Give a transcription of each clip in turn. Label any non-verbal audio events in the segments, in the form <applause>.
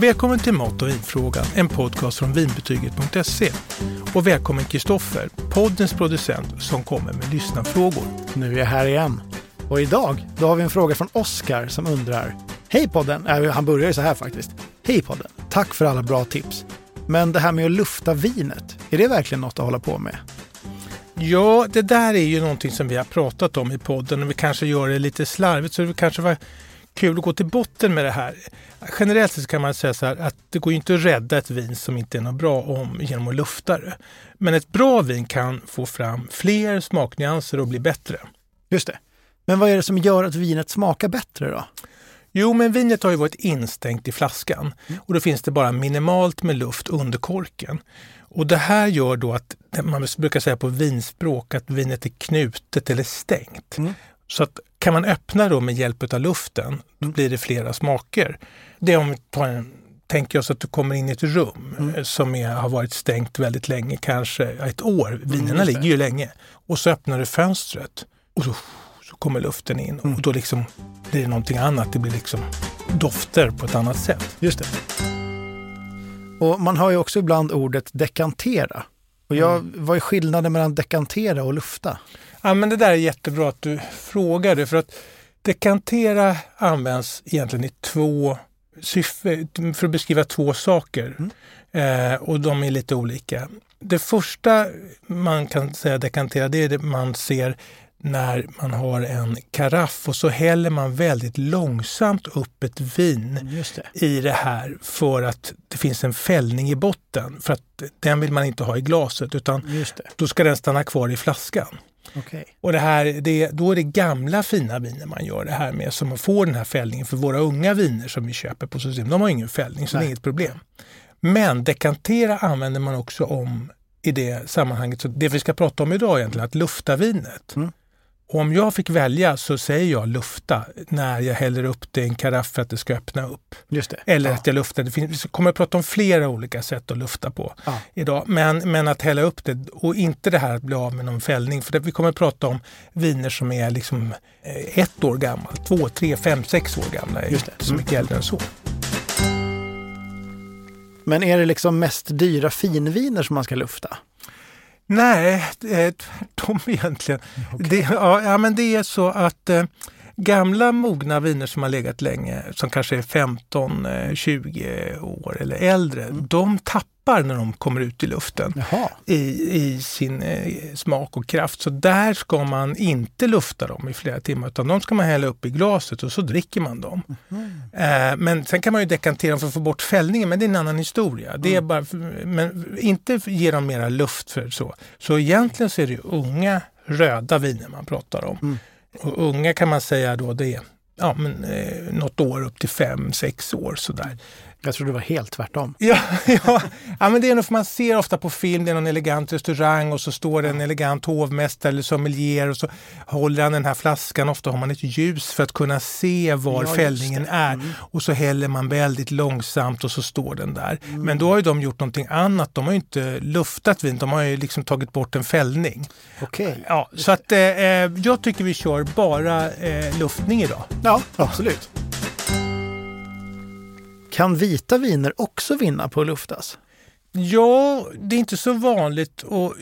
Välkommen till Mat och vinfrågan, en podcast från vinbetyget.se. Och välkommen Kristoffer, poddens producent som kommer med lyssnarfrågor. Nu är jag här igen. Och idag, då har vi en fråga från Oskar som undrar. Hej podden! Äh, han börjar ju så här faktiskt. Hej podden! Tack för alla bra tips. Men det här med att lufta vinet, är det verkligen något att hålla på med? Ja, det där är ju någonting som vi har pratat om i podden och vi kanske gör det lite slarvigt så det kanske var kul att gå till botten med det här. Generellt sett kan man säga så här att det går inte att rädda ett vin som inte är något bra om genom att lufta det. Men ett bra vin kan få fram fler smaknyanser och bli bättre. Just det. Men vad är det som gör att vinet smakar bättre då? Jo, men vinet har ju varit instängt i flaskan och då finns det bara minimalt med luft under korken. Och det här gör då att man brukar säga på vinspråk att vinet är knutet eller stängt. Mm. Så att kan man öppna då med hjälp av luften, då blir det flera smaker. Det är om vi tar en tänker oss att du kommer in i ett rum mm. Eh, som är, har varit stängt väldigt länge, kanske ett år. Vinerna mm, ligger ju länge. Och så öppnar du fönstret och så, så kommer luften in mm. och då liksom blir det någonting annat. Det blir liksom dofter på ett annat sätt. Just det. Och man har ju också ibland ordet dekantera. Och jag, mm. Vad är skillnaden mellan dekantera och lufta? Ja, men det där är jättebra att du frågade för att dekantera används egentligen i två syften, för att beskriva två saker. Mm. Eh, och de är lite olika. Det första man kan säga dekantera, det är det man ser när man har en karaff och så häller man väldigt långsamt upp ett vin det. i det här för att det finns en fällning i botten. För att den vill man inte ha i glaset utan då ska den stanna kvar i flaskan. Okay. Och det här, det, då är det gamla fina viner man gör det här med som får den här fällningen. För våra unga viner som vi köper på system, de har ingen fällning så Nej. det är inget problem. Men dekantera använder man också om i det sammanhanget. Så det vi ska prata om idag egentligen att lufta vinet. Mm. Och om jag fick välja så säger jag lufta när jag häller upp det i en karaff för att det ska öppna upp. Just det. Eller ja. att jag luftar. Det finns, vi kommer att prata om flera olika sätt att lufta på ja. idag. Men, men att hälla upp det och inte det här att bli av med någon fällning. För det, vi kommer att prata om viner som är liksom eh, ett år gamla, två, tre, fem, sex år gamla. Just det. Så mycket äldre än så. Men är det liksom mest dyra finviner som man ska lufta? Nej, tvärtom <laughs> egentligen. Okay. Det, ja, men det är så att eh, gamla mogna viner som har legat länge, som kanske är 15-20 eh, år eller äldre, mm. de tappar när de kommer ut i luften i, i sin eh, smak och kraft. Så där ska man inte lufta dem i flera timmar utan de ska man hälla upp i glaset och så dricker man dem. Mm. Eh, men sen kan man ju dekantera dem för att få bort fällningen, men det är en annan historia. Det är mm. bara, men inte ge dem mera luft för så. Så egentligen så är det unga röda viner man pratar om. Mm. Och unga kan man säga då det är ja, men, eh, något år upp till fem, sex år sådär. Jag tror det var helt tvärtom. Ja, <laughs> ja. ja men det är nog för man ser ofta på film, det är någon elegant restaurang och så står det en elegant hovmästare eller sommelier och så håller han den här flaskan. Ofta har man ett ljus för att kunna se var ja, fällningen är. Mm. Och så häller man väldigt långsamt och så står den där. Mm. Men då har ju de gjort någonting annat. De har ju inte luftat vin, de har ju liksom tagit bort en fällning. Okay. Ja, så att, eh, eh, jag tycker vi kör bara eh, luftning idag. Ja, absolut. Kan vita viner också vinna på att luftas? Ja, det är inte så vanligt och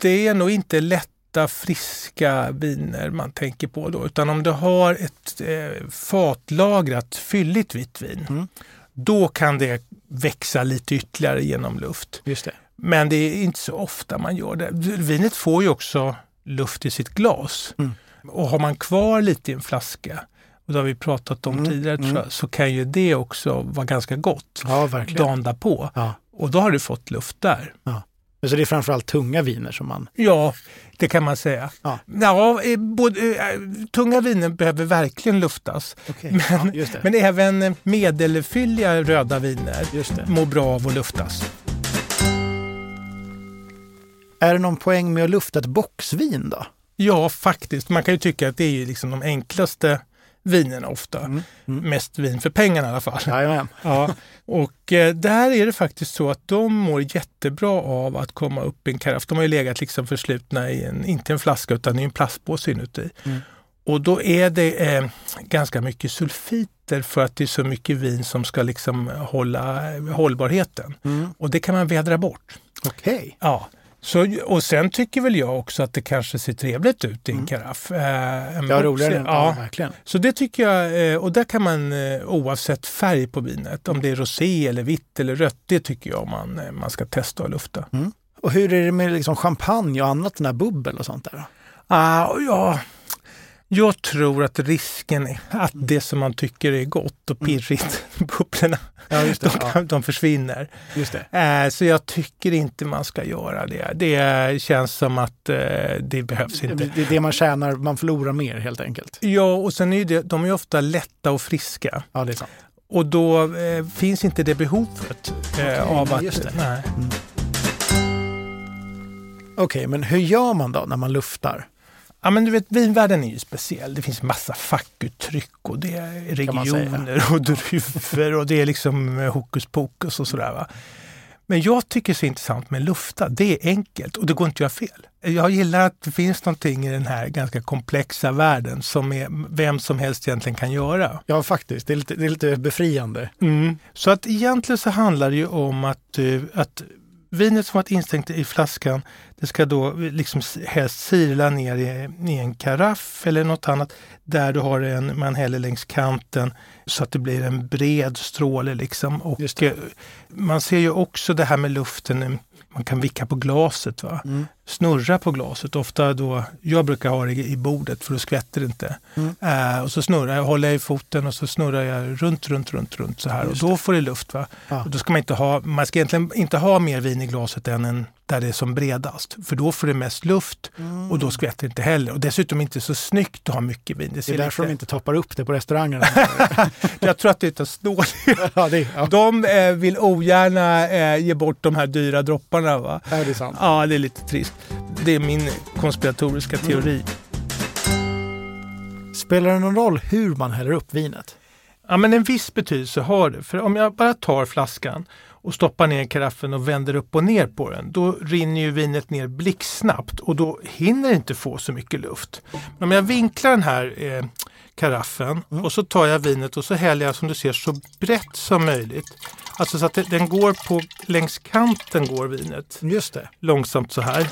det är nog inte lätta friska viner man tänker på då. Utan om du har ett eh, fatlagrat fylligt vitt vin, mm. då kan det växa lite ytterligare genom luft. Just det. Men det är inte så ofta man gör det. Vinet får ju också luft i sitt glas. Mm. Och har man kvar lite i en flaska och det har vi pratat om mm, tidigare, mm. Jag, så kan ju det också vara ganska gott ja, verkligen. dagen därpå. Ja. Och då har du fått luft där. Ja. Så det är framförallt tunga viner som man... Ja, det kan man säga. Ja. Ja, eh, både, äh, tunga viner behöver verkligen luftas. Okay. Men, ja, men även medelfylliga röda viner mår bra av att luftas. Är det någon poäng med att lufta ett boxvin då? Ja, faktiskt. Man kan ju tycka att det är liksom de enklaste vinerna ofta. Mm. Mm. Mest vin för pengarna i alla fall. Jajamän. <laughs> Ja. Och eh, där är det faktiskt så att de mår jättebra av att komma upp i en karaff. De har ju legat liksom förslutna i en, inte en flaska utan i en plastpåse inuti. Mm. Och då är det eh, ganska mycket sulfiter för att det är så mycket vin som ska liksom hålla hållbarheten. Mm. Och det kan man vädra bort. Okej. Ja. Så, och sen tycker väl jag också att det kanske ser trevligt ut i en karaff. Eh, en Ja, roligare ja. ja. verkligen. Så det tycker jag, eh, och där kan man eh, oavsett färg på vinet, om det är rosé eller vitt eller rött, det tycker jag man, eh, man ska testa och lufta. Och hur är det med liksom champagne och annat, den här bubbel och sånt där? Ah, ja, jag tror att risken är att det som man tycker är gott och pirrigt, <laughs> bubblorna, Ja, just de, det. Ja, de försvinner. just det. Eh, så jag tycker inte man ska göra det. Det känns som att eh, det behövs inte. Det är det man tjänar, man förlorar mer helt enkelt. Ja, och sen är det, de är ofta lätta och friska. Ja, det är sant. Och då eh, finns inte det behovet eh, av att... just det. Nej. Okej, men hur gör man då när man luftar? Ja, men du vet, vinvärlden är ju speciell. Det finns massa fackuttryck och det är regioner och druvor och det är liksom eh, hokus pokus och sådär. Va? Men jag tycker så intressant med lufta, det är enkelt och det går inte att göra fel. Jag gillar att det finns någonting i den här ganska komplexa världen som är, vem som helst egentligen kan göra. Ja, faktiskt. Det är lite, det är lite befriande. Mm. Så att egentligen så handlar det ju om att, eh, att vinet som varit instängt i flaskan, det ska då liksom helst sirla ner i, i en karaff eller något annat där du har en, man häller längs kanten så att det blir en bred stråle liksom. Och eh, man ser ju också det här med luften, eh, man kan vicka på glaset. Va? Mm. Snurra på glaset, ofta då, jag brukar ha det i bordet för då skvätter det inte. Mm. Eh, och så snurrar jag, håller jag i foten och så snurrar jag runt, runt, runt, runt så här Just och då får det luft. Va? Ja. Och då ska man inte ha, man ska egentligen inte ha mer vin i glaset än en, där det är som bredast. För då får det mest luft och då skvätter det inte heller. Och dessutom inte så snyggt att ha mycket vin. Det Det är därför de lite, inte toppar upp det på restaurangerna. <laughs> jag tror att det är utav snål. <laughs> ja, det, ja. De eh, vill ogärna eh, ge bort de här dyra dropparna. Va? ja, det är sant. Ja, det är lite trist. Det är min konspiratoriska teori. Spelar det någon roll hur man häller upp vinet? Ja, men en viss betydelse har det. För om jag bara tar flaskan och stoppar ner karaffen och vänder upp och ner på den, då rinner ju vinet ner blixtsnabbt och då hinner det inte få så mycket luft. Men om jag vinklar den här eh, karaffen och så tar jag vinet och så häller jag som du ser så brett som möjligt. Alltså så att det, den går på, längs kanten går vinet Just det. långsamt så här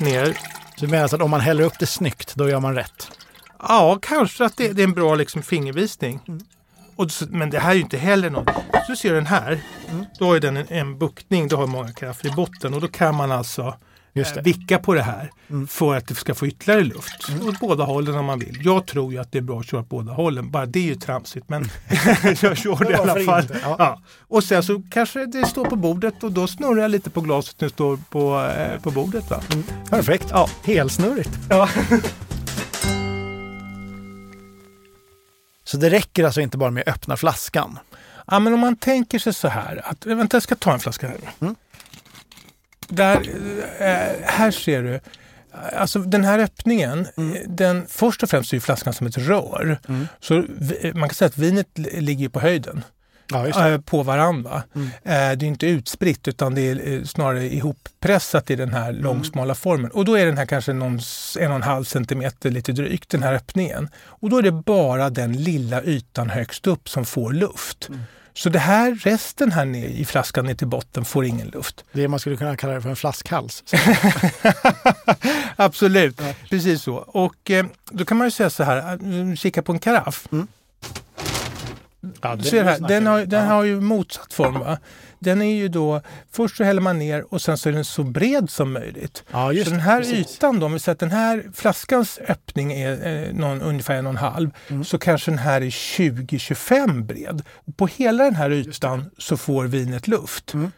ner. Så du menar att om man häller upp det snyggt, då gör man rätt? Ja, kanske att det, det är en bra liksom, fingervisning. Och, men det här är ju inte heller något. Så du ser den här, då har den en, en buktning, då har många krafter i botten och då kan man alltså eh, vicka på det här för att det ska få ytterligare luft. Åt båda hållen om man vill. Jag tror ju att det är bra att köra åt båda hållen, bara det är ju tramsigt men <laughs> jag kör det i alla fall. Ja. Ja. Och sen så kanske det står på bordet och då snurrar jag lite på glaset när det står på, eh, på bordet. Va? Perfekt. Ja. Helsnurrigt. Ja. <laughs> Så det räcker alltså inte bara med att öppna flaskan? Ja, men om man tänker sig så här. Att, vänta, jag ska ta en flaska här. Mm. Där, eh, här ser du. Alltså den här öppningen, Mm. eh, den, först och främst är ju flaskan som ett rör. Så vi- man kan säga att vinet li- ligger på höjden Ja. Mm. eh, på varandra. Eh, det är inte utspritt utan det är eh, snarare ihoppressat i den här Mm. långsmala formen. Och då är den här kanske någon, en och en halv centimeter lite drygt, den här öppningen. Och då är det bara den lilla ytan högst upp som får luft. Mm. Så det här, resten här nere i flaskan ner till botten får ingen luft. Det man skulle kunna kalla det för en flaskhals. <laughs> <laughs> Absolut, precis så. Och eh, då kan man ju säga så här, kika på en karaff. Ja, Du ser här, den, har, den har ju motsatt form. Va? Den är ju då, först så häller man ner och sen så är den så bred som möjligt. Ja, just så den här precis. ytan då, om vi säger att den här flaskans öppning är eh, någon, ungefär en och en halv, Mm. så kanske den här är 20-25 bred. Och på hela den här ytan så får vinet luft. Mm.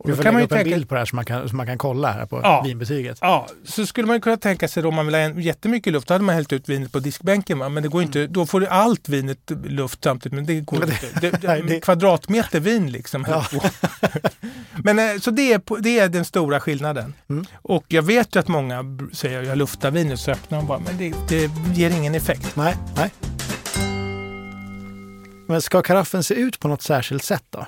Och då kan man ju upp en tänka, bild på det här som man kan, som man kan kolla här på Ja. vinbetyget. Ja, så skulle man kunna tänka sig då om man vill ha jättemycket luft, då hade man hällt ut vinet på diskbänken. Va? Men det går inte, då får du allt vinet luft samtidigt, men det går Men inte. Det, det, nej, det- Kvadratmeter vin liksom. Ja. <laughs> men eh, så det är, det är den stora skillnaden. Mm. Och jag vet ju att många säger jag luftar vinet så öppnar de bara, men det, det ger ingen effekt. Nej, nej. Men ska karaffen se ut på något särskilt sätt då?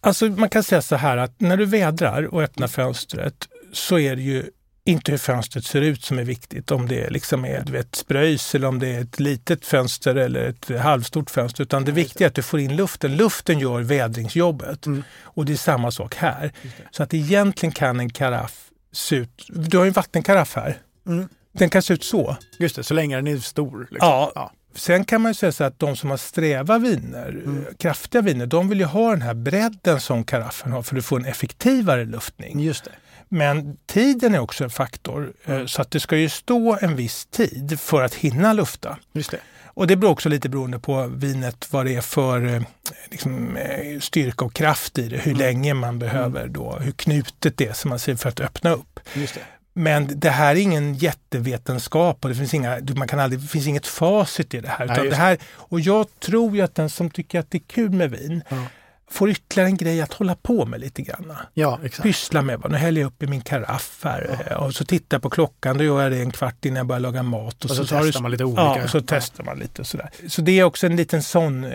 Alltså man kan säga så här att när du vädrar och öppnar fönstret så är det ju inte hur fönstret ser ut som är viktigt. Om det liksom är vet, spröjs eller om det är ett litet fönster eller ett halvstort fönster. Utan det viktiga är att du får in luften. Luften gör vädringsjobbet. Mm. Och det är samma sak här. Så att egentligen kan en karaff se ut... Du har ju en vattenkaraff här. Mm. Den kan se ut så. Just det, så länge den är stor. Liksom. Ja. ja. Sen kan man ju säga så att de som har sträva viner, Mm. kraftiga viner, de vill ju ha den här bredden som karaffen har för att få en effektivare luftning. Just det. Men tiden är också en faktor. eh, Så att det ska ju stå en viss tid för att hinna lufta. Just det. Och det beror också lite beroende på vinet vad det är för eh, liksom, eh, styrka och kraft i det. Hur länge man behöver då, hur knutet det är som man säger för att öppna upp. Just det. Men det här är ingen jättevetenskap och det finns, inga, man kan aldrig, finns inget facit i det här. Nej, det här och jag tror ju att den som tycker att det är kul med vin Ja. får ytterligare en grej att hålla på med lite grann. Ja, exakt. Pyssla med. va, Nu häller jag upp i min karaff här eh, och så tittar jag på klockan. Då gör jag det en kvart innan jag börjar laga mat. Och så, tar testar du- man lite olika. Ja, och så testar man lite och sådär. Så det är också en liten sån eh,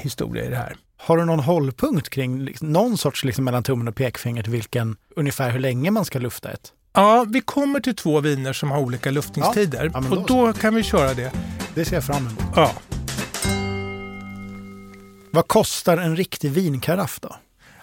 historia i det här. Har du någon hållpunkt kring liksom, någon sorts liksom, mellan tummen och pekfingret vilken ungefär hur länge man ska lufta ett? Ja, vi kommer till två viner som har olika luftningstider Ja, men och då då kan vi köra det. Det ser jag fram emot. Ja. Vad kostar en riktig vinkaraff då?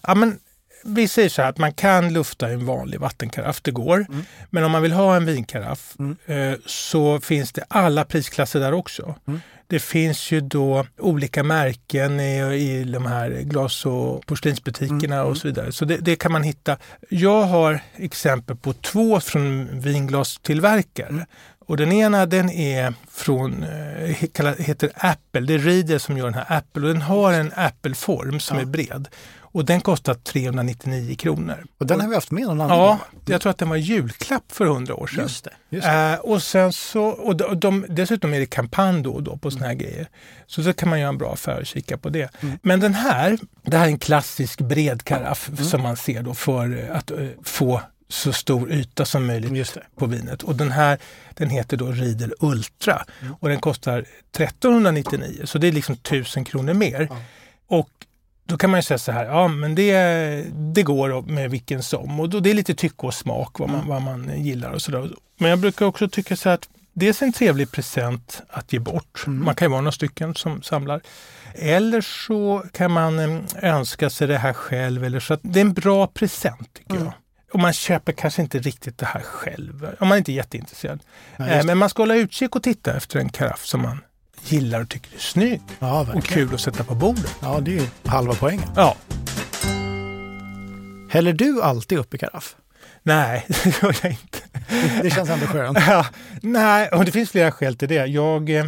Ja, men vi säger så här att man kan lufta en vanlig vattenkaraff, det går. Men om man vill ha en vinkaraff Mm. eh, så finns det alla prisklasser där också. Mm. Det finns ju då olika märken i, i de här glas och porslinsbutikerna Mm, och så vidare. Så det, det kan man hitta. Jag har exempel på två från vinglastillverkare. Mm. Och den ena den är från, eh, heter Apple, det är Riedel som gör den här Apple och den har en Apple-form som Ja. är bred. Och den kostar 399 kronor. Och den har vi haft med någon annan Ja, jag tror att den var julklapp för 100 år sedan. Just det. Just det. Eh, och sen så, och de, de, dessutom är det kampanj då och då på såna här grejer. Så då kan man göra en bra affär och kika på det. Mm. Men den här, det här är en klassisk bred karaff som man ser då för att eh, få så stor yta som möjligt Just det. på vinet. Och den här den heter då Riedel Ultra Mm. och den kostar 1399 så det är liksom 1000 kronor mer. Ja. Och då kan man ju säga så här, ja men det, det går med vilken som. Och då, det är lite tycke och smak vad man, Mm. vad man gillar och sådär. Men jag brukar också tycka så här att dels en trevlig present att ge bort. Mm. Man kan ju vara några stycken som samlar. Eller så kan man önska sig det här själv. Eller så det är en bra present tycker Mm. jag. Och man köper kanske inte riktigt det här själv, om man inte är jätteintresserad. Ja, Eh. Men man ska hålla utkik och titta efter en karaff som man gillar och tycker är snygg Ja, och kul att sätta på bordet. Ja, det är halva poängen. Ja, Häller du alltid upp i karaff? nej, <laughs> det gör jag inte. Det känns ändå skönt. Ja, nej, och det finns flera skäl till det. Jag eh,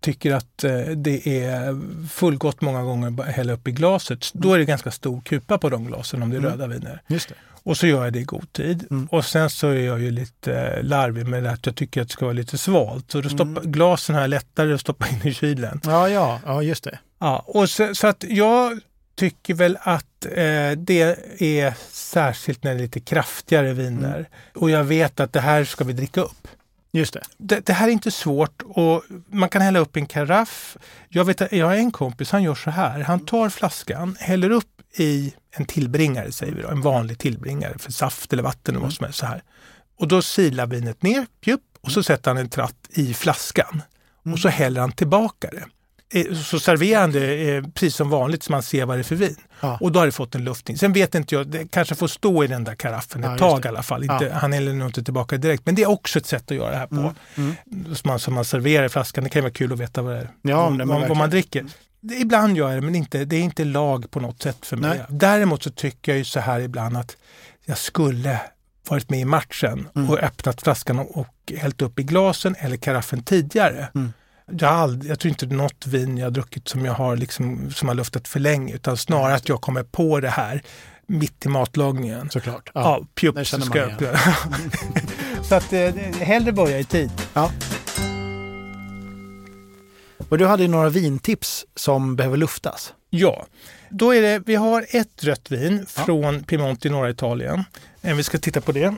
tycker att eh, det är fullgott många gånger att hälla upp i glaset. Då är det ganska stor kupa på de glasen om det är Mm. röda viner. Just det. Och så gör jag det i god tid. Mm. Och sen så är jag ju lite eh, larvig med att jag tycker att det ska vara lite svalt. Så då stoppa, Mm. glasen jag lättare att stoppa in i kylen. Ja, ja, ja, just det. Ja, och så, så att jag tycker väl att eh, det är särskilt när det är lite kraftigare viner. Mm. Och jag vet att det här ska vi dricka upp. Just det. Det, det här är inte svårt och man kan hälla upp en karaff. Jag, vet, jag har en kompis, han gör så här. Han tar flaskan, häller upp i en tillbringare, säger vi då, en vanlig tillbringare för saft eller vatten eller vad som helst så här. Och då silar vinet ner, pjupp, och så sätter han en tratt i flaskan. Och så häller han tillbaka det. Eh, Så serverar han det eh, precis som vanligt så man ser vad det är för vin. Ja. Och då har det fått en luftning. Sen vet inte jag, det kanske får stå i den där karaffen Ja, ett tag i alla fall. Inte, Ja. Han häller nog inte tillbaka direkt. Men det är också ett sätt att göra det här på. Mm. Som, man, som man serverar i flaskan. Det kan ju vara kul att veta vad det är. Ja, vad, vad, man dricker. Ibland gör jag det, men inte, det är inte lag på något sätt för mig. Nej. Däremot så tycker jag ju så här ibland att jag skulle varit med i matchen Mm. och öppnat flaskan och, hällt upp i glasen eller karaffen tidigare. Mm. Jag, har aldrig, jag tror inte något vin jag druckit som jag har, liksom, som har luftat för länge utan snarare att jag kommer på det här mitt i matlagningen. Såklart. Ja, Ja. pjupp så ska jag. <laughs> Så att eh, hellre börja i tid. Och du hade ju några vintips som behöver luftas. Ja, då är det, vi har ett rött vin Ja. från Piemonte i norra Italien. Eh, Vi ska titta på det.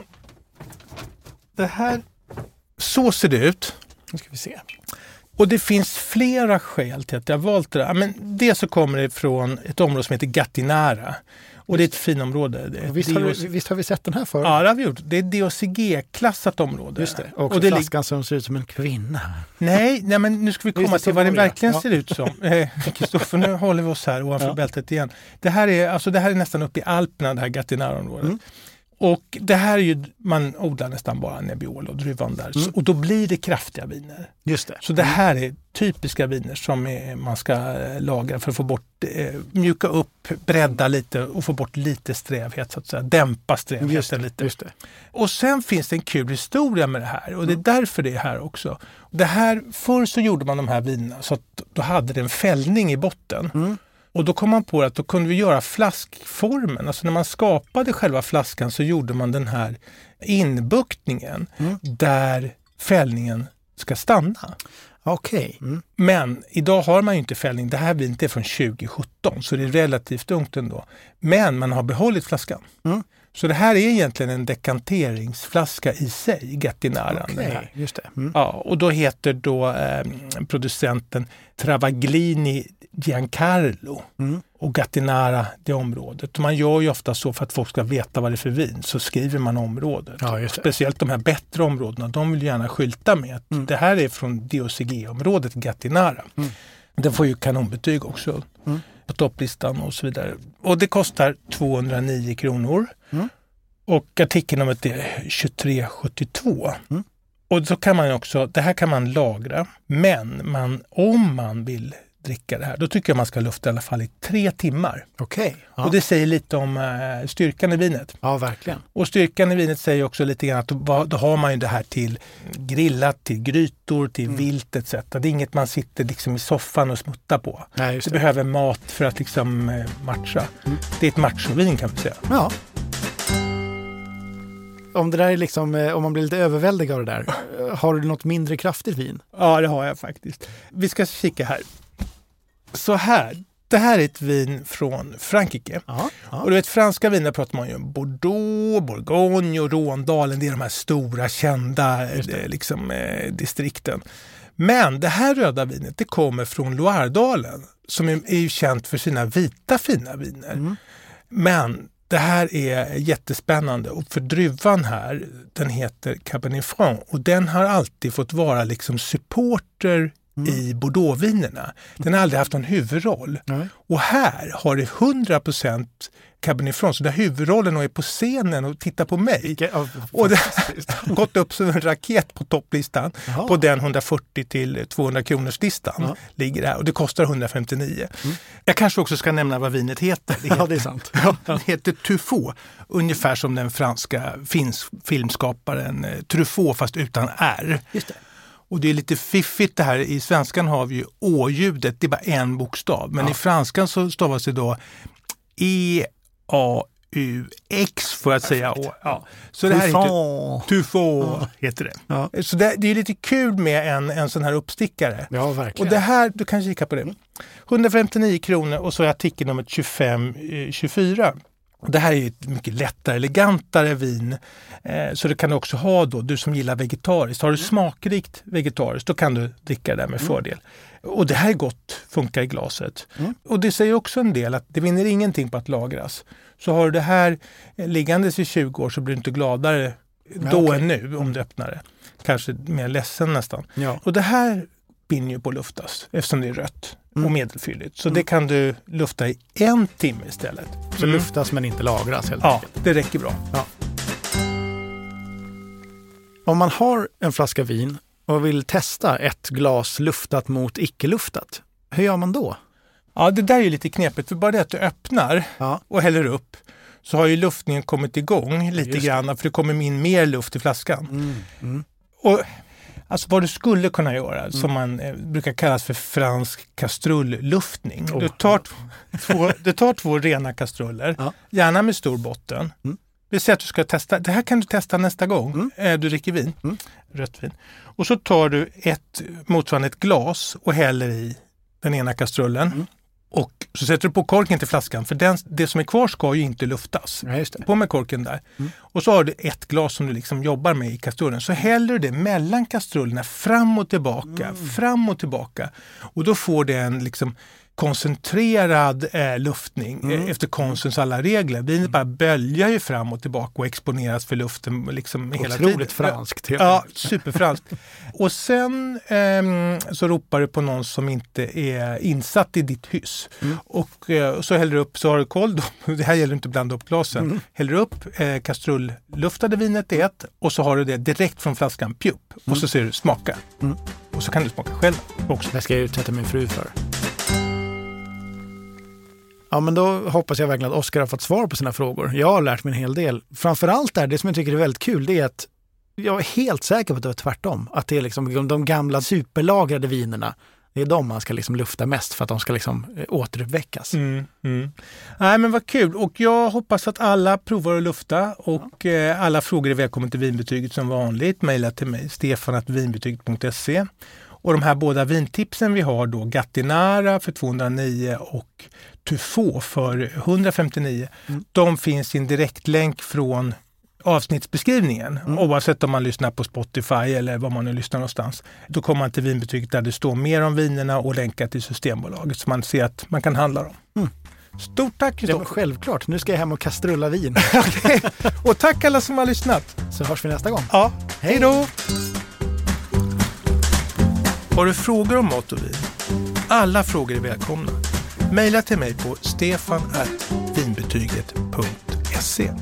Det här, så ser det ut. Nu ska vi se. Och det finns flera skäl till att jag valt det. där. Men dels så kommer det från ett område som heter Gattinara. Och det är ett finområde. Det Visst har, vi, visst har vi sett den här förut? Ja, det har vi gjort. Det är DOCG-klassat område. Just det. Och, Och det flaskan som ser ut som en kvinna. Nej, nej, men nu ska vi komma till vad den verkligen Ja. ser ut som. <laughs> Eh, Kristoffer, nu håller vi oss här ovanför Ja. bältet igen. Det här, är, alltså, det här är nästan uppe i Alperna, det här Gattinara-området. Mm. Och det här är ju, man odlar nästan bara Nebbiolo och druvan där. Så- Mm. Och då blir det kraftiga viner. Just det. Så det här är typiska viner som är, man ska eh, lagra för att få bort, eh, mjuka upp, bredda lite och få bort lite strävhet så att säga. Dämpa Just strävheten det, lite. just det. Och sen finns det en kul historia med det här och det är Mm. därför det är här också. Det här, förr så gjorde man de här vinerna så att då hade det en fällning i botten. Mm. Och då kom man på att då kunde vi göra flaskformen. Alltså när man skapade själva flaskan så gjorde man den här inbuktningen Mm. där fällningen ska stanna. Okej. Mm. Men idag har man ju inte fällning. Det här vinet är från 2017 så det är relativt ungt ändå. Men man har behållit flaskan. Mm. Så det här är egentligen en dekanteringsflaska i sig, Gattinara. Okej, den här. just det. Mm. Ja, och då heter då eh, producenten Travaglini Giancarlo Mm. och Gattinara det området. Man gör ju ofta så för att folk ska veta vad det är för vin, så skriver man området. Ja. Speciellt de här bättre områdena, de vill gärna skylta med att Mm. det här är från DOCG-området Gattinara. Mm. Den får ju kanonbetyg också Mm. På topplistan och så vidare. Och det kostar 209 kronor. Mm. Och artikelnumret är 2372. Mm. Och så kan man också, det här kan man lagra, men man, om man vill dricka det här, då tycker jag man ska lufta i alla fall i tre timmar. Okej. Ja. Och det säger lite om eh, styrkan i vinet. ja, verkligen. Och styrkan i vinet säger också lite grann att då, då har man ju det här till grillat, till grytor, till Mm. vilt etc. Det är inget man sitter liksom i soffan och smuttar på. Nej, Det det. behöver mat för att liksom eh, matcha. Mm. Det är ett machovin kan vi säga. Ja. Om det där är liksom, eh, om man blir lite överväldigad av det där, <laughs> har du något mindre kraftigt vin? Ja, det har jag faktiskt. Vi ska kika här. Så här. Det här är ett vin från Frankrike. Ja. Och du vet, franska viner pratar man ju om Bordeaux, Bourgogne och Råndalen. Det är de här stora kända eh, liksom, eh, distrikten. Men det här röda vinet det kommer från Loiredalen som är, är känt för sina vita fina viner. Mm. Men det här är jättespännande och för druvan här, den heter Cabernet Franc och den har alltid fått vara liksom supporter Mm. i Bordeauxvinerna. Den har aldrig haft någon huvudroll. Nej. Och här har det 100% Cabernet Franc, så där huvudrollen och är på scenen och tittar på mig. Ja, <laughs> Och det har gått upp som en raket på topplistan. Jaha. På den 140 till 200 kronors listan Ja. ligger det här och det kostar 159. Jag kanske också ska nämna vad vinet heter. Det Ja, heter, det är sant. <laughs> det heter Truffaut, ungefär som den franska filmskaparen eh, Truffaut fast utan R. Just det. Och det är lite fiffigt det här. I svenskan har vi ju å-ljudet, det är bara en bokstav. Men Ja. i franskan så stavas det då E-A-U-X får jag säga. Å. Ja. Så det här heter. Tufo, heter det. Ja. Så det, det är lite kul med en, en sån här uppstickare. Ja, verkligen. Och det här, du kan kika på det. 159 kronor och så är artikelnummer 2524. Det här är ett mycket lättare, elegantare vin. Eh, så det kan du också ha då, du som gillar vegetariskt. Har du smakrikt vegetariskt, då kan du dricka det där med fördel. Och det här är gott, funkar i glaset. Mm. Och det säger också en del att det vinner ingenting på att lagras. Så har du det här eh, liggandes i 20 år så blir du inte gladare då okej. än nu om du öppnar det. Kanske mer ledsen nästan. Ja. Och det här binner ju på luftas eftersom det är rött Mm. Och medelfylligt. Så Mm. det kan du lufta i en timme istället. Så Mm. luftas men inte lagras helt Ja, enkelt. det räcker bra. Om man har en flaska vin och vill testa ett glas luftat mot icke-luftat, hur gör man då? Ja, det där är ju lite knepigt för bara det att du öppnar Ja. och häller upp så har ju luftningen kommit igång lite Just grann för det kommer in mer luft i flaskan. Mm. Mm. Och Alltså vad du skulle kunna göra, Mm. som man eh, brukar kallas för fransk kastrulluftning. Oh. Du, tar två, du tar två rena kastruller, Ja. gärna med stor botten. Mm. Vi säger att du ska testa, det här kan du testa nästa gång Mm. eh, du dricker vin, Mm. rött vin. Och så tar du ett motsvarande ett glas och häller i den ena kastrullen. Och så sätter du på korken till flaskan för den, det som är kvar ska ju inte luftas. Ja. På med korken där. Mm. Och så har du ett glas som du liksom jobbar med i kastrullen. Så häller du det mellan kastrullerna fram och tillbaka, Mm. fram och tillbaka. Och då får det en liksom koncentrerad eh, luftning Mm. eh, efter konstens alla regler. Vinet bara böljar ju fram och tillbaka och exponeras för luften liksom hela tiden. Otroligt franskt. Ja, superfranskt. <laughs> Och sen ehm, så ropar du på någon som inte är insatt i ditt hyss. Mm. Och eh, så häller du upp, så har du koll, då, <laughs> det här gäller inte att blanda upp glasen. Mm. Häller du upp eh, kastrulluftade vinet i ett och så har du det direkt från flaskan, pjup. Och så ser du smaka. Mm. Och så kan du smaka själv också. Det ska jag utsätta min fru för. Ja, men då hoppas jag verkligen att Oskar har fått svar på sina frågor. Jag har lärt mig en hel del. Framförallt där, det som jag tycker är väldigt kul, det är att jag är helt säker på att det var tvärtom. Att det är liksom de- gamla superlagrade vinerna, det är de man ska liksom lufta mest för att de ska liksom eh, återuppväckas. Mm, mm. Nej men vad kul och jag hoppas att alla provar att lufta och eh, alla frågor är välkomna till vinbetyget som vanligt. Maila till mig, stefanatvinbetyget.se. Och de här båda vintipsen vi har då, Gattinara för 209 och Tufå för 159, Mm. de finns i en direktlänk från avsnittsbeskrivningen Mm. oavsett om man lyssnar på Spotify eller var man nu lyssnar någonstans. Då kommer man till vinbetyget där det står mer om vinerna och länkar till Systembolaget så man ser att man kan handla dem. Mm. Stort tack Kristoffer! självklart, nu ska jag hem och kastrulla vin. <laughs> Och tack alla som har lyssnat! Så hörs vi nästa gång. Ja, hej då! Har du frågor om mat och vin? Alla frågor är välkomna. Maila till mig på stefanvinbetyget.se